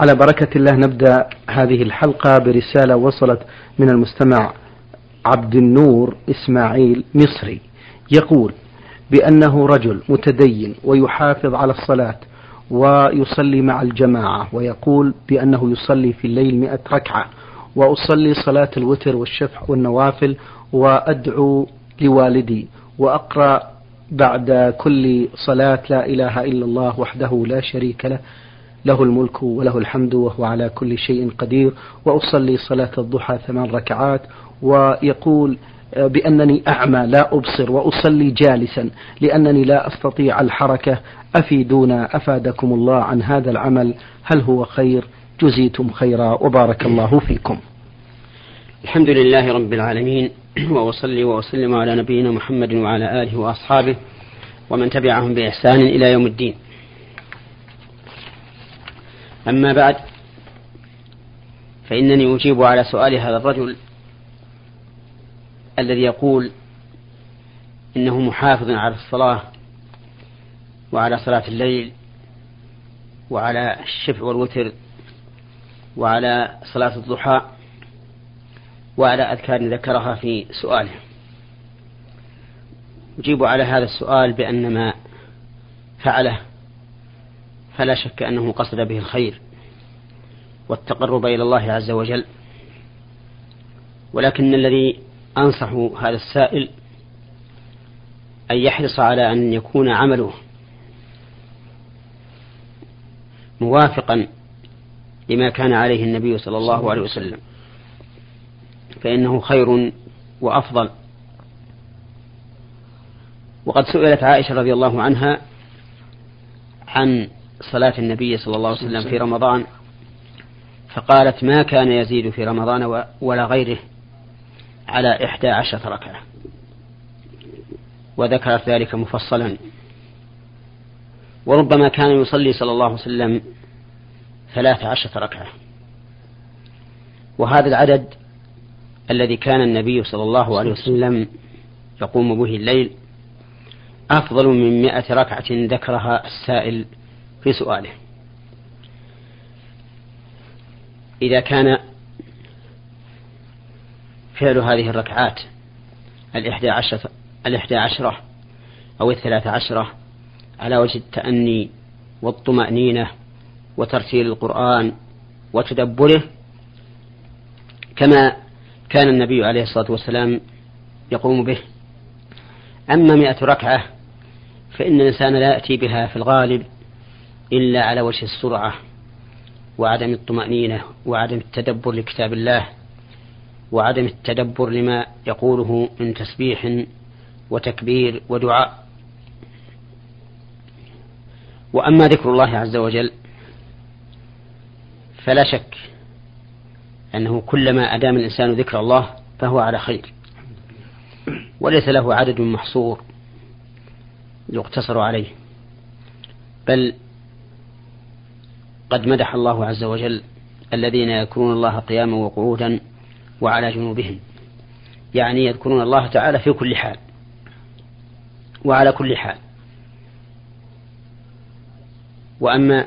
على بركة الله نبدأ هذه الحلقة برسالة وصلت من المستمع عبد النور إسماعيل مصري. يقول بأنه رجل متدين ويحافظ على الصلاة ويصلي مع الجماعة ويقول بأنه يصلي في الليل مئة ركعة وأصلي صلاة الوتر والشفع والنوافل وأدعو لوالدي وأقرأ بعد كل صلاة لا إله إلا الله وحده لا شريك له. له الملك وله الحمد وهو على كل شيء قدير وأصلي صلاة الضحى ثمان ركعات ويقول بأنني أعمى لا أبصر وأصلي جالسا لأنني لا أستطيع الحركة أفيدونا أفادكم الله عن هذا العمل هل هو خير؟ جزيتم خيرا وبارك الله فيكم. الحمد لله رب العالمين وأصلي وأسلم على نبينا محمد وعلى آله وأصحابه ومن تبعهم بإحسان إلى يوم الدين. أما بعد فإنني أجيب على سؤال هذا الرجل الذي يقول إنه محافظ على الصلاة وعلى صلاة الليل وعلى الشفع والوتر وعلى صلاة الضحى وعلى أذكار ذكرها في سؤاله. أجيب على هذا السؤال بأن ما فعله فلا شك أنه قصد به الخير والتقرب إلى الله عز وجل. ولكن الذي أنصح هذا السائل أن يحرص على أن يكون عمله موافقا لما كان عليه النبي صلى الله عليه وسلم. فإنه خير وأفضل. وقد سئلت عائشة رضي الله عنها عن صلاة النبي صلى الله عليه وسلم في رمضان فقالت ما كان يزيد في رمضان ولا غيره على إحدى عشرة ركعة. وذكرت ذلك مفصلا. وربما كان يصلي صلى الله عليه وسلم ثلاث عشرة ركعة. وهذا العدد الذي كان النبي صلى الله عليه وسلم يقوم به الليل أفضل من مئة ركعة ذكرها السائل في سؤاله. إذا كان فعل هذه الركعات الإحدى عشرة الإحدى عشرة أو الثلاثة عشرة على وجه التأني والطمأنينة وترتيل القرآن وتدبره كما كان النبي عليه الصلاة والسلام يقوم به. أما مئة ركعة فإن الإنسان لا يأتي بها في الغالب إلا على وجه السرعة وعدم الطمأنينة وعدم التدبر لكتاب الله وعدم التدبر لما يقوله من تسبيح وتكبير ودعاء. وأما ذكر الله عز وجل فلا شك أنه كلما أدام الإنسان ذكر الله فهو على خير. وليس له عدد محصور يقتصر عليه. بل قد مدح الله عز وجل الذين يذكرون الله قياما وقعودا وعلى جنوبهم. يعني يذكرون الله تعالى في كل حال. وعلى كل حال. وأما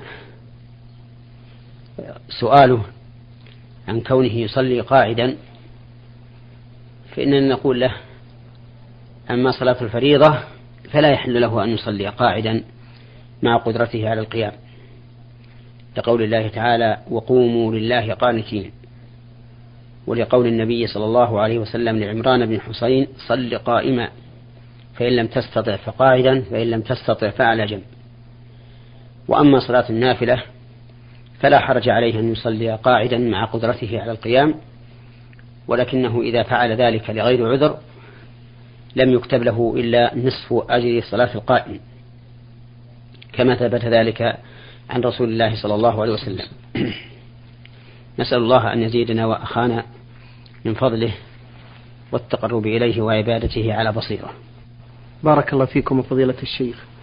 سؤاله عن كونه يصلي قاعدا فإننا نقول له أما صلاة الفريضة فلا يحل له أن يصلي قاعدا مع قدرته على القيام. لقول الله تعالى وقوموا لله قانتين ولقول النبي صلى الله عليه وسلم لعمران بن حسين صل قائما فإن لم تستطع فقاعدا فإن لم تستطع فعلى جنب. وأما صلاة النافلة فلا حرج عليه أن يصلي قاعدا مع قدرته على القيام ولكنه إذا فعل ذلك لغير عذر لم يكتب له إلا نصف أجر صلاة القائم. كما ثبت ذلك عن رسول الله صلى الله عليه وسلم. نسأل الله أن يزيدنا وأخانا من فضله والتقرب إليه وعبادته على بصيرة. بارك الله فيكم فضيلة الشيخ.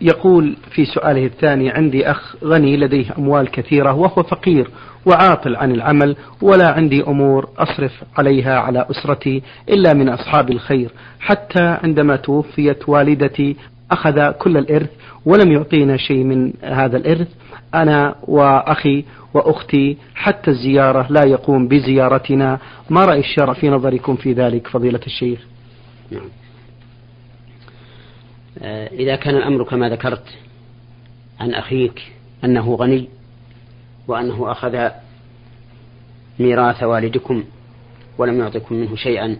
يقول في سؤاله الثاني عندي أخ غني لديه أموال كثيرة وهو فقير وعاطل عن العمل ولا عندي أمور أصرف عليها على أسرتي إلا من أصحاب الخير حتى عندما توفيت والدتي أخذ كل الإرث ولم يعطينا شيء من هذا الإرث أنا وأخي وأختي حتى الزيارة لا يقوم بزيارتنا ما رأي الشرع في نظركم في ذلك فضيلة الشيخ نعم. آه، إذا كان الأمر كما ذكرت عن أخيك أنه غني وأنه أخذ ميراث والدكم ولم يعطكم منه شيئا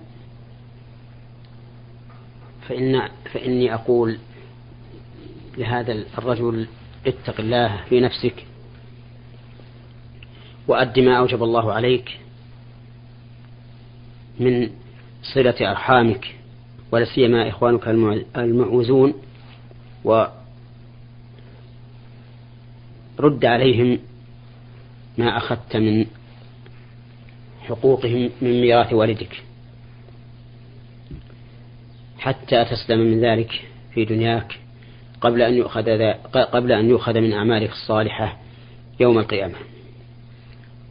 فإن فإني أقول لهذا الرجل اتق الله في نفسك وأد ما أوجب الله عليك من صلة أرحامك ولا سيما إخوانك المعوزون ورد عليهم ما أخذت من حقوقهم من ميراث والدك. حتى تسلم من ذلك في دنياك. قبل أن يؤخذ قبل أن يؤخذ من أعمالك الصالحة يوم القيامة.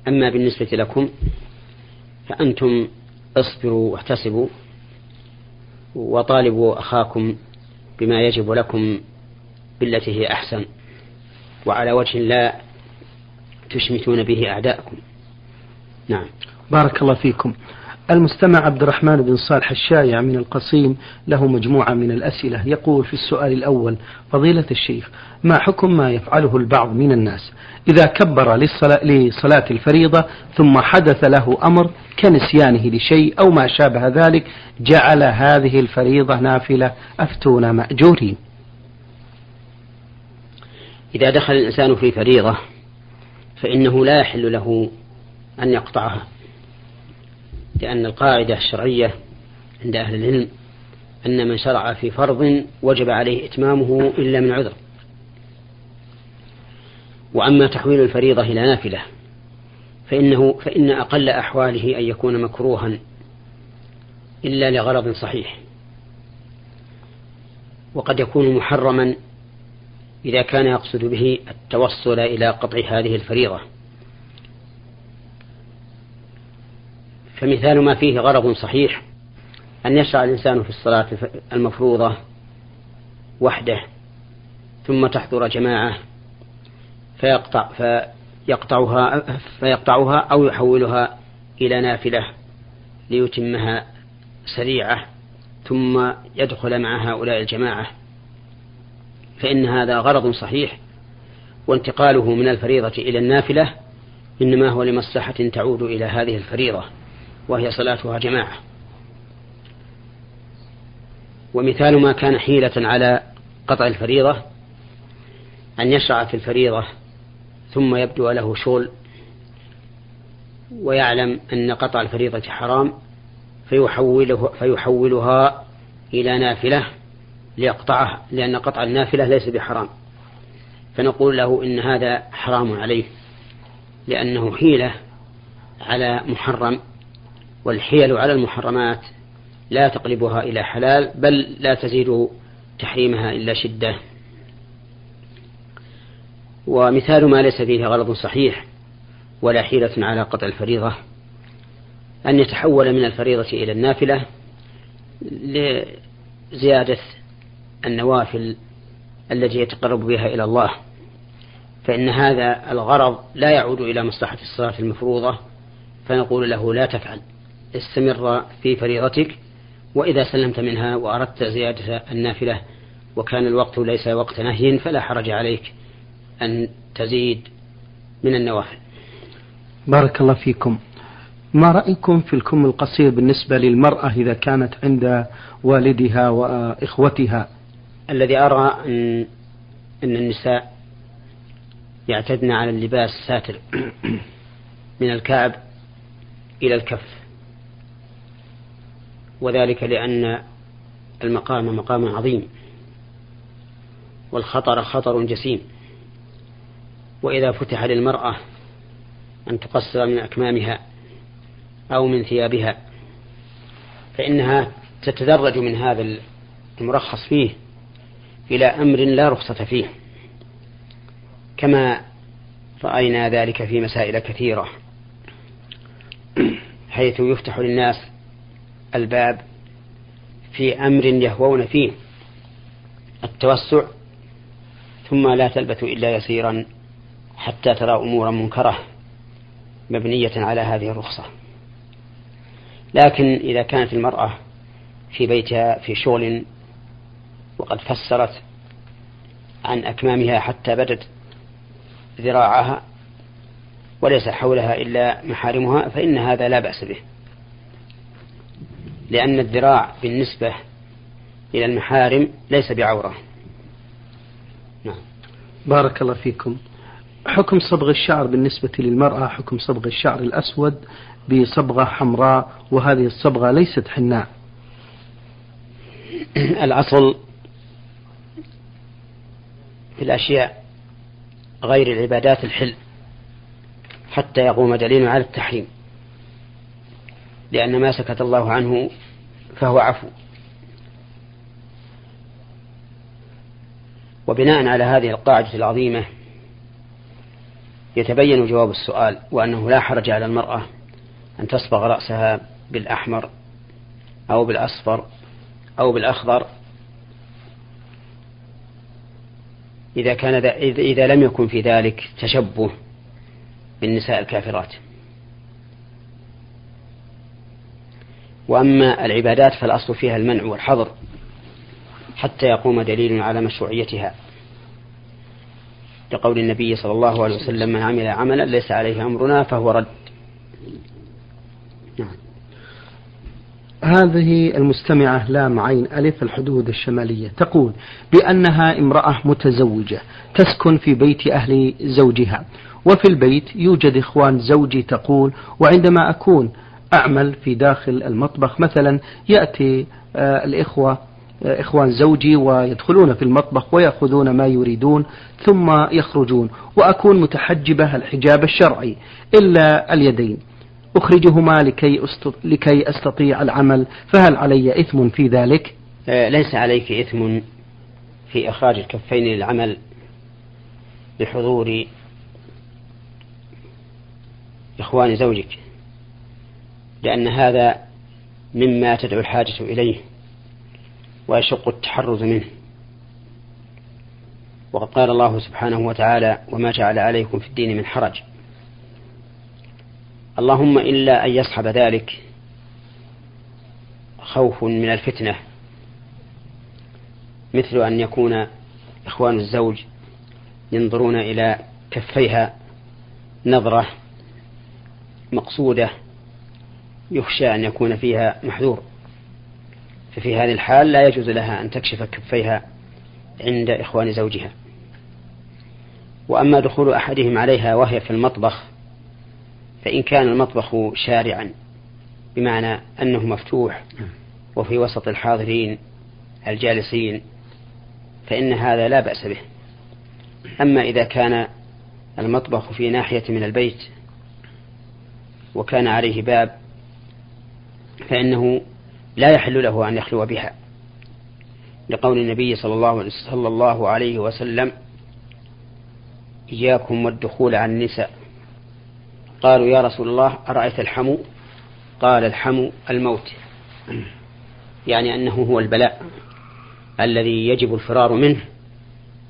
أما بالنسبة لكم فأنتم اصبروا واحتسبوا وطالبوا أخاكم بما يجب لكم بالتي هي أحسن. وعلى وجه لا تشمتون به أعداءكم. نعم. بارك الله فيكم. المستمع عبد الرحمن بن صالح الشايع من القصيم له مجموعة من الأسئلة. يقول في السؤال الأول فضيلة الشيخ ما حكم ما يفعله البعض من الناس؟ إذا كبر للصلاة, لصلاة الفريضة ثم حدث له أمر كنسيانه لشيء أو ما شابه ذلك جعل هذه الفريضة نافلة أفتون مأجورين. إذا دخل الإنسان في فريضة فإنه لا يحل له أن يقطعها. لأن القاعدة الشرعية عند أهل العلم أن من شرع في فرض وجب عليه إتمامه إلا من عذر. وأما تحويل الفريضة إلى نافلة فإنه فإن أقل أحواله أن يكون مكروها إلا لغرض صحيح. وقد يكون محرما إذا كان يقصد به التوصل إلى قطع هذه الفريضة. فمثال ما فيه غرض صحيح أن يشرع الإنسان في الصلاة المفروضة وحده ثم تحضر جماعة فيقطع فيقطعها فيقطعها أو يحولها إلى نافلة ليتمها سريعة ثم يدخل مع هؤلاء الجماعة. فإن هذا غرض صحيح وانتقاله من الفريضة إلى النافلة إنما هو لمصلحة تعود إلى هذه الفريضة. وهي صلاتها جماعة. ومثال ما كان حيلة على قطع الفريضة أن يشرع في الفريضة ثم يبدو له شغل ويعلم أن قطع الفريضة حرام فيحوله فيحولها إلى نافلة ليقطعها لأن قطع النافلة ليس بحرام. فنقول له إن هذا حرام عليه لأنه حيلة على محرم. والحيل على المحرمات لا تقلبها إلى حلال بل لا تزيد تحريمها إلا شدة. ومثال ما ليس فيه غلط صحيح ولا حيلة على قطع الفريضة أن يتحول من الفريضة إلى النافلة لزيادة النوافل التي يتقرب بها إلى الله. فإن هذا الغرض لا يعود إلى مصلحة الصلاة المفروضة فنقول له لا تفعل. استمر في فريضتك وإذا سلمت منها وأردت زيادة النافلة وكان الوقت ليس وقت نهي فلا حرج عليك أن تزيد من النوافل. بارك الله فيكم. ما رأيكم في الكم القصير بالنسبة للمرأة إذا كانت عند والدها وإخوتها؟ الذي أرى أن, أن النساء يعتدن على اللباس ساتر من الكعب إلى الكف. وذلك لأن المقام مقام عظيم والخطر خطر جسيم. وإذا فتح للمرأة أن تقصر من أكمامها أو من ثيابها فإنها تتدرج من هذا المرخص فيه إلى أمر لا رخصة فيه. كما رأينا ذلك في مسائل كثيرة حيث يفتح للناس الباب في أمر يهوون فيه التوسع ثم لا تلبث إلا يسيرا حتى ترى أمورا منكرة مبنية على هذه الرخصة. لكن إذا كانت المرأة في بيتها في شغل وقد فسرت عن أكمامها حتى بدت ذراعها وليس حولها إلا محارمها فإن هذا لا بأس به. لأن الذراع بالنسبة إلى المحارم ليس بعورة. نعم. بارك الله فيكم. حكم صبغ الشعر بالنسبة للمرأة حكم صبغ الشعر الأسود بصبغة حمراء وهذه الصبغة ليست حناء. الأصل في الأشياء غير العبادات الحل حتى يقوم دليل على التحريم. لأن ما سكت الله عنه فهو عفو. وبناء على هذه القاعدة العظيمة يتبين جواب السؤال وأنه لا حرج على المرأة أن تصبغ رأسها بالأحمر أو بالأصفر أو بالأخضر. إذا كان إذا لم يكن في ذلك تشبه بالنساء الكافرات. وأما العبادات فالأصل فيها المنع والحظر حتى يقوم دليل على مشروعيتها. لقول النبي صلى الله عليه وسلم من عمل عملا ليس عليه أمرنا فهو رد. نعم. هذه المستمعة لام عين ألف الحدود الشمالية. تقول بأنها امرأة متزوجة تسكن في بيت أهل زوجها وفي البيت يوجد إخوان زوجي تقول وعندما أكون أعمل في داخل المطبخ. مثلا يأتي آه، الإخوة آه، إخوان زوجي ويدخلون في المطبخ ويأخذون ما يريدون ثم يخرجون. وأكون متحجبة الحجاب الشرعي إلا اليدين. أخرجهما لكي, لكي أستطيع العمل. فهل علي إثم في ذلك؟ آه، ليس عليك إثم في إخراج الكفين للعمل بحضور إخوان زوجك. لأن هذا مما تدعو الحاجة إليه ويشق التحرز منه. وقد قال الله سبحانه وتعالى وما جعل عليكم في الدين من حرج اللهم إلا أن يصحب ذلك خوف من الفتنة مثل أن يكون إخوان الزوج ينظرون إلى كفيها نظرة مقصودة يخشى أن يكون فيها محذور. ففي هذه الحال لا يجوز لها أن تكشف كفيها عند إخوان زوجها. وأما دخول أحدهم عليها وهي في المطبخ فإن كان المطبخ شارعا بمعنى أنه مفتوح وفي وسط الحاضرين الجالسين فإن هذا لا بأس به. أما إذا كان المطبخ في ناحية من البيت وكان عليه باب فإنه لا يحل له أن يخلو بها. لقول النبي صلى الله, الله عليه وسلم إياكم والدخول على النساء. قالوا يا رسول الله أرأيت الحمو قال الحمو الموت. يعني أنه هو البلاء الذي يجب الفرار منه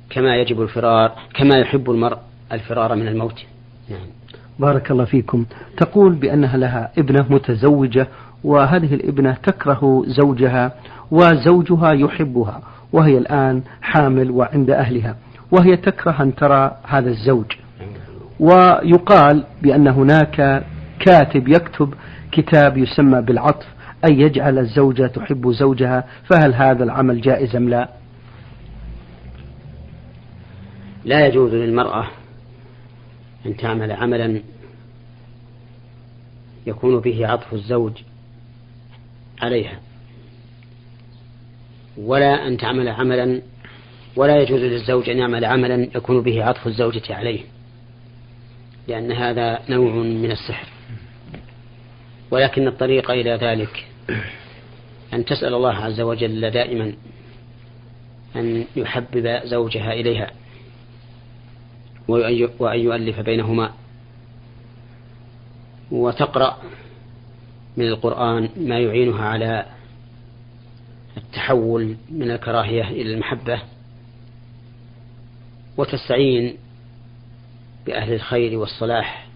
كما يجب الفرار كما يحب المرء الفرار من الموت. نعم. بارك الله فيكم. تقول بأنها لها ابنة متزوجة وهذه الابنة تكره زوجها وزوجها يحبها وهي الآن حامل وعند أهلها وهي تكره أن ترى هذا الزوج. ويقال بأن هناك كاتب يكتب كتاب يسمى بالعطف أي يجعل الزوجة تحب زوجها فهل هذا العمل جائز أم لا؟ لا يجوز للمرأة أن تعمل عملا يكون به عطف الزوج عليها. ولا أن تعمل عملا ولا يجوز للزوج أن يعمل عملا يكون به عطف الزوجة عليه لأن هذا نوع من السحر. ولكن الطريق إلى ذلك أن تسأل الله عز وجل دائما أن يحبب زوجها إليها. وأن يؤلف بينهما. وتقرأ من القرآن ما يعينها على التحول من الكراهية إلى المحبة. وتستعين بأهل الخير والصلاح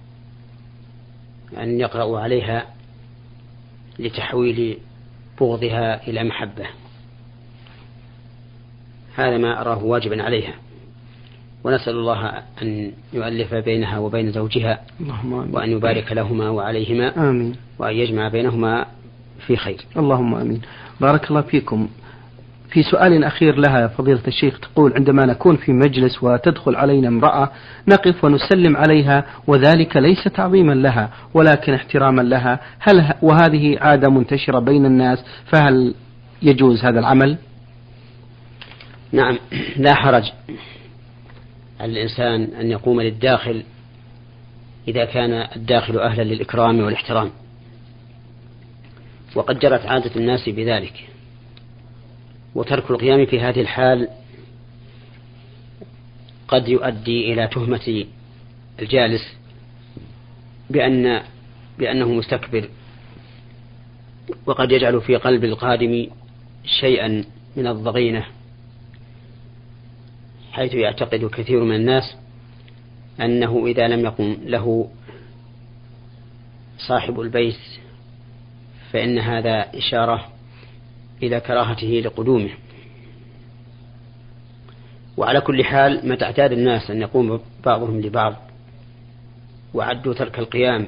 أن يقرأوا عليها لتحويل بغضها إلى محبة. هذا ما أراه واجبا عليها. ونسأل الله أن يؤلف بينها وبين زوجها اللهم آمين. وأن يبارك لهما وعليهما آمين وأن يجمع بينهما في خير اللهم آمين. بارك الله فيكم. في سؤال أخير لها فضيلة الشيخ تقول عندما نكون في مجلس وتدخل علينا امرأة نقف ونسلم عليها وذلك ليس تعظيما لها ولكن احتراما لها، هل وهذه عادة منتشرة بين الناس فهل يجوز هذا العمل؟ نعم لا حرج على الإنسان أن يقوم للداخل إذا كان الداخل أهلا للإكرام والاحترام. وقد جرت عادة الناس بذلك. وترك القيام في هذه الحال قد يؤدي إلى تهمة الجالس بأن بأنه مستكبر. وقد يجعل في قلب القادم شيئا من الضغينة. حيث يعتقد كثير من الناس أنه إذا لم يقم له صاحب البيت فإن هذا إشارة إلى كراهته لقدومه. وعلى كل حال متى اعتاد الناس أن يقوم بعضهم لبعض وعدوا ترك القيام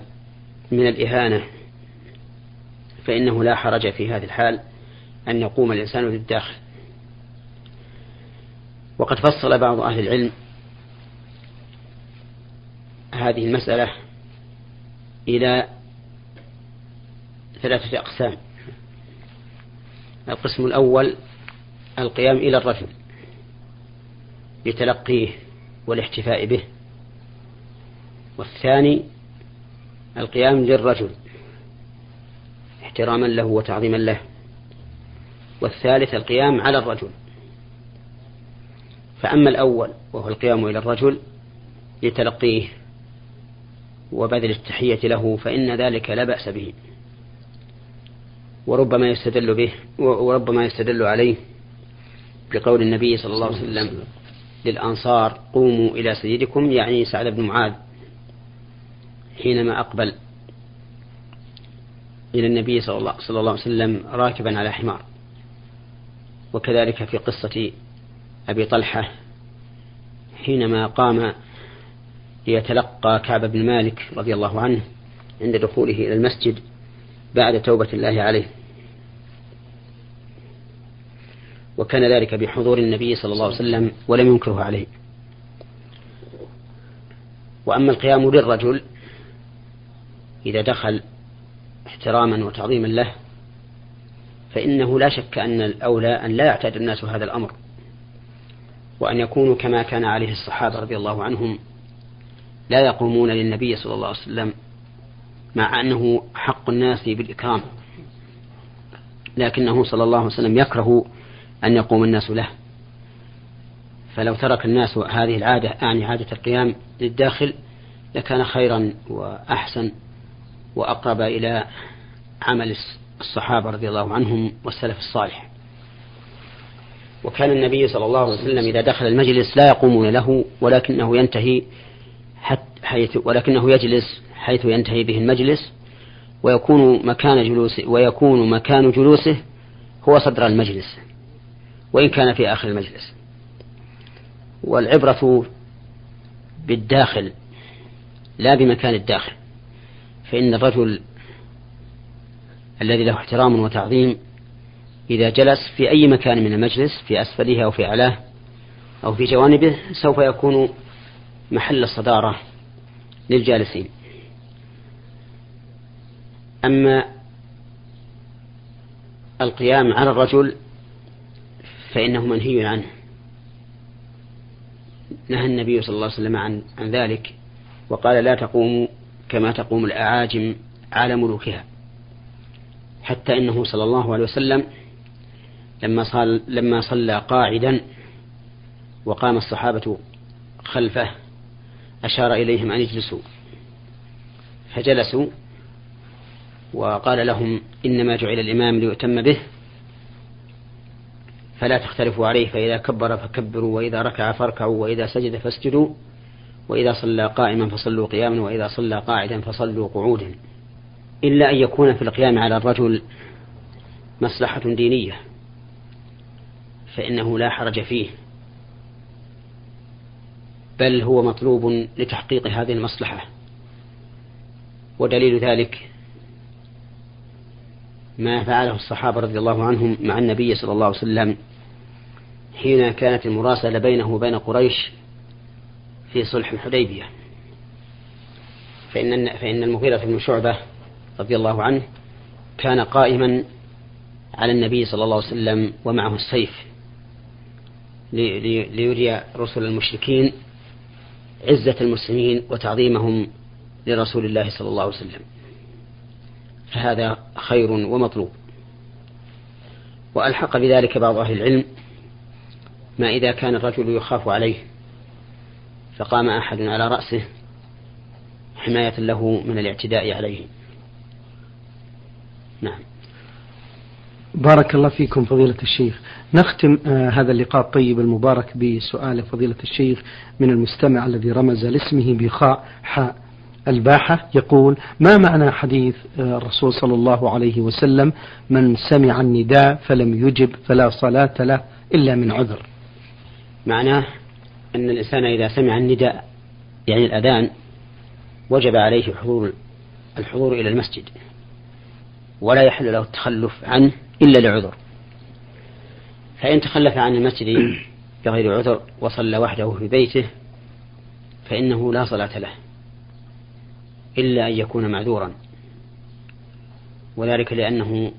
من الإهانة فإنه لا حرج في هذه الحال أن يقوم الإنسان للداخل وقد فصل بعض أهل العلم هذه المسألة إلى ثلاثة أقسام. القسم الأول القيام إلى الرجل لتلقيه والاحتفاء به. والثاني القيام للرجل احتراما له وتعظيما له. والثالث القيام على الرجل. فأما الأول وهو القيام إلى الرجل لتلقيه وبذل التحية له فإن ذلك لا بأس به وربما يستدل به وربما يستدل عليه بقول النبي صلى الله عليه وسلم للأنصار قوموا إلى سيدكم يعني سعد بن معاذ حينما أقبل إلى النبي صلى الله, صلى الله عليه وسلم راكبا على حمار. وكذلك في قصة أبي طلحة حينما قام ليتلقى كعب بن مالك رضي الله عنه عند دخوله إلى المسجد بعد توبة الله عليه. وكان ذلك بحضور النبي صلى الله عليه وسلم ولم ينكره عليه. وأما القيام للرجل إذا دخل احتراما وتعظيما له فإنه لا شك أن الأولى أن لا يعتاد الناس هذا الأمر. وأن يكونوا كما كان عليه الصحابة رضي الله عنهم لا يقومون للنبي صلى الله عليه وسلم مع أنه حق الناس بالإكرام لكنه صلى الله عليه وسلم يكره أن يقوم الناس له. فلو ترك الناس هذه العادة أعني عادة القيام للداخل لكان خيرا وأحسن وأقرب إلى عمل الصحابة رضي الله عنهم والسلف الصالح. وكان النبي صلى الله عليه وسلم إذا دخل المجلس لا يقومون له ولكنه ينتهي حيث ولكنه يجلس حيث ينتهي به المجلس ويكون مكان جلوسه ويكون مكان جلوسه هو صدر المجلس وإن كان في آخر المجلس. والعبرة بالداخل لا بمكان الداخل. فإن الرجل الذي له احترام وتعظيم إذا جلس في أي مكان من المجلس في أسفله أو في أعلاه أو في جوانبه سوف يكون محل الصدارة للجالسين. أما القيام على الرجل فإنه منهي عنه. نهى النبي صلى الله عليه وسلم عن, عن ذلك وقال لا تقوموا كما تقوم الأعاجم على ملوكها حتى إنه صلى الله عليه وسلم لما صل لما صلى قاعدا وقام الصحابة خلفه أشار إليهم أن يجلسوا فجلسوا وقال لهم إنما جعل الإمام ليؤتم به فلا تختلفوا عليه فإذا كبر فكبروا وإذا ركع فاركعوا وإذا سجد فاسجدوا وإذا صلى قائما فصلوا قياما وإذا صلى قاعدا فصلوا قعودا. إلا أن يكون في القيام على الرجل مصلحة دينية. فإنه لا حرج فيه. بل هو مطلوب لتحقيق هذه المصلحة. ودليل ذلك ما فعله الصحابة رضي الله عنهم مع النبي صلى الله عليه وسلم حين كانت المراسلة بينه وبين قريش في صلح الحديبية. فإن فإن المغيرة بن شعبة رضي الله عنه كان قائما على النبي صلى الله عليه وسلم ومعه السيف. ليري رسل المشركين عزة المسلمين وتعظيمهم لرسول الله صلى الله عليه وسلم. فهذا خير ومطلوب. وألحق بذلك بعض أهل العلم ما إذا كان الرجل يخاف عليه فقام أحد على رأسه حماية له من الاعتداء عليه. نعم. بارك الله فيكم فضيلة الشيخ. نختم آه هذا اللقاء الطيب المبارك بسؤال فضيلة الشيخ من المستمع الذي رمز لاسمه بخاء حاء الباحة. يقول ما معنى حديث آه الرسول صلى الله عليه وسلم من سمع النداء فلم يجب فلا صلاة له إلا من عذر معناه أن الإنسان إذا سمع النداء يعني الأذان وجب عليه حضور الحضور إلى المسجد ولا يحل له التخلف عنه إلا لعذر. فإن تخلف عن المسجد بغير عذر وصلى وحده في بيته فإنه لا صلاة له إلا أن يكون معذورا. وذلك لأنه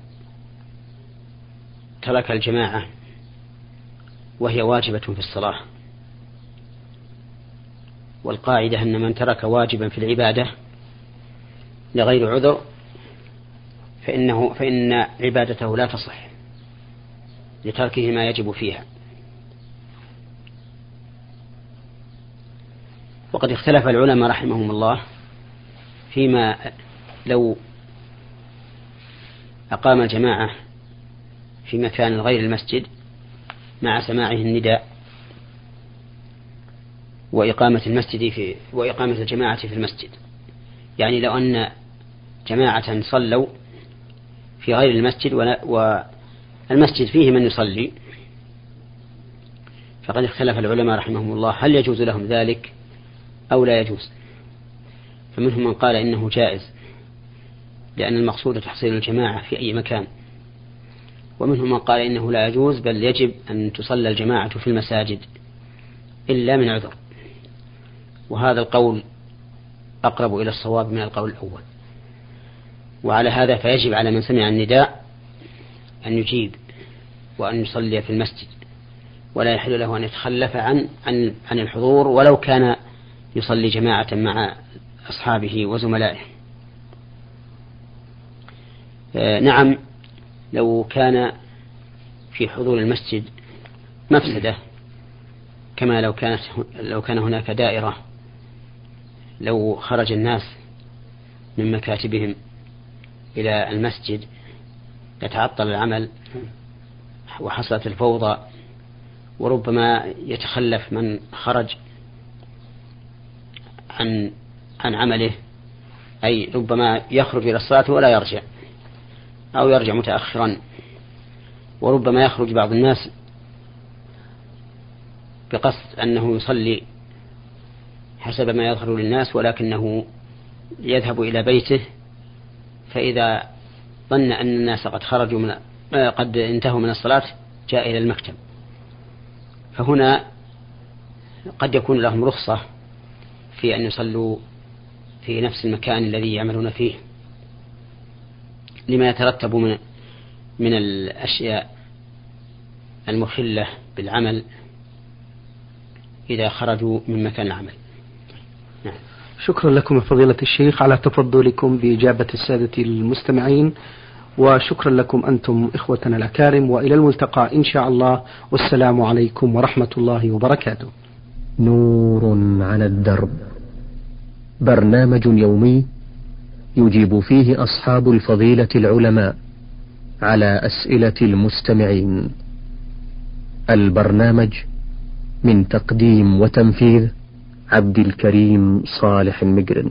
ترك الجماعة وهي واجبة في الصلاة. والقاعدة أن من ترك واجبا في العبادة لغير عذر فإنه فإن عبادته لا تصح لتركه ما يجب فيها. وقد اختلف العلماء رحمهم الله فيما لو أقام الجماعة في مكان غير المسجد مع سماعه النداء وإقامة المسجد في وإقامة الجماعة في المسجد. يعني لو أن جماعة صلوا في غير المسجد والمسجد فيه من يصلي. فقد اختلف العلماء رحمهم الله هل يجوز لهم ذلك أو لا يجوز؟ فمنهم من قال إنه جائز لأن المقصود تحصيل الجماعة في أي مكان. ومنهم من قال إنه لا يجوز بل يجب أن تصلى الجماعة في المساجد إلا من عذر. وهذا القول أقرب إلى الصواب من القول الأول. وعلى هذا فيجب على من سمع النداء أن يجيب وأن يصلي في المسجد ولا يحل له أن يتخلف عن عن عن الحضور ولو كان يصلي جماعة مع أصحابه وزملائه. آه نعم لو كان في حضور المسجد مفسدة كما لو كانت لو كان هناك دائرة لو خرج الناس من مكاتبهم إلى المسجد يتعطل العمل وحصلت الفوضى وربما يتخلف من خرج عن عن عمله أي ربما يخرج إلى الصلاة ولا يرجع أو يرجع متأخرا وربما يخرج بعض الناس بقصد أنه يصلي حسب ما يظهر للناس ولكنه يذهب إلى بيته فإذا ظن أن الناس قد خرجوا من قد انتهوا من الصلاة جاء إلى المكتب فهنا قد يكون لهم رخصة في أن يصلوا في نفس المكان الذي يعملون فيه لما يترتب من من الأشياء المخلة بالعمل إذا خرجوا من مكان العمل. شكرا لكم فضيلة الشيخ على تفضلكم بإجابة السادة المستمعين وشكرا لكم أنتم إخوتنا الأكارم وإلى الملتقى إن شاء الله والسلام عليكم ورحمة الله وبركاته. نور على الدرب. برنامج يومي يجيب فيه أصحاب الفضيلة العلماء على أسئلة المستمعين. البرنامج من تقديم وتنفيذ عبد الكريم صالح المقرن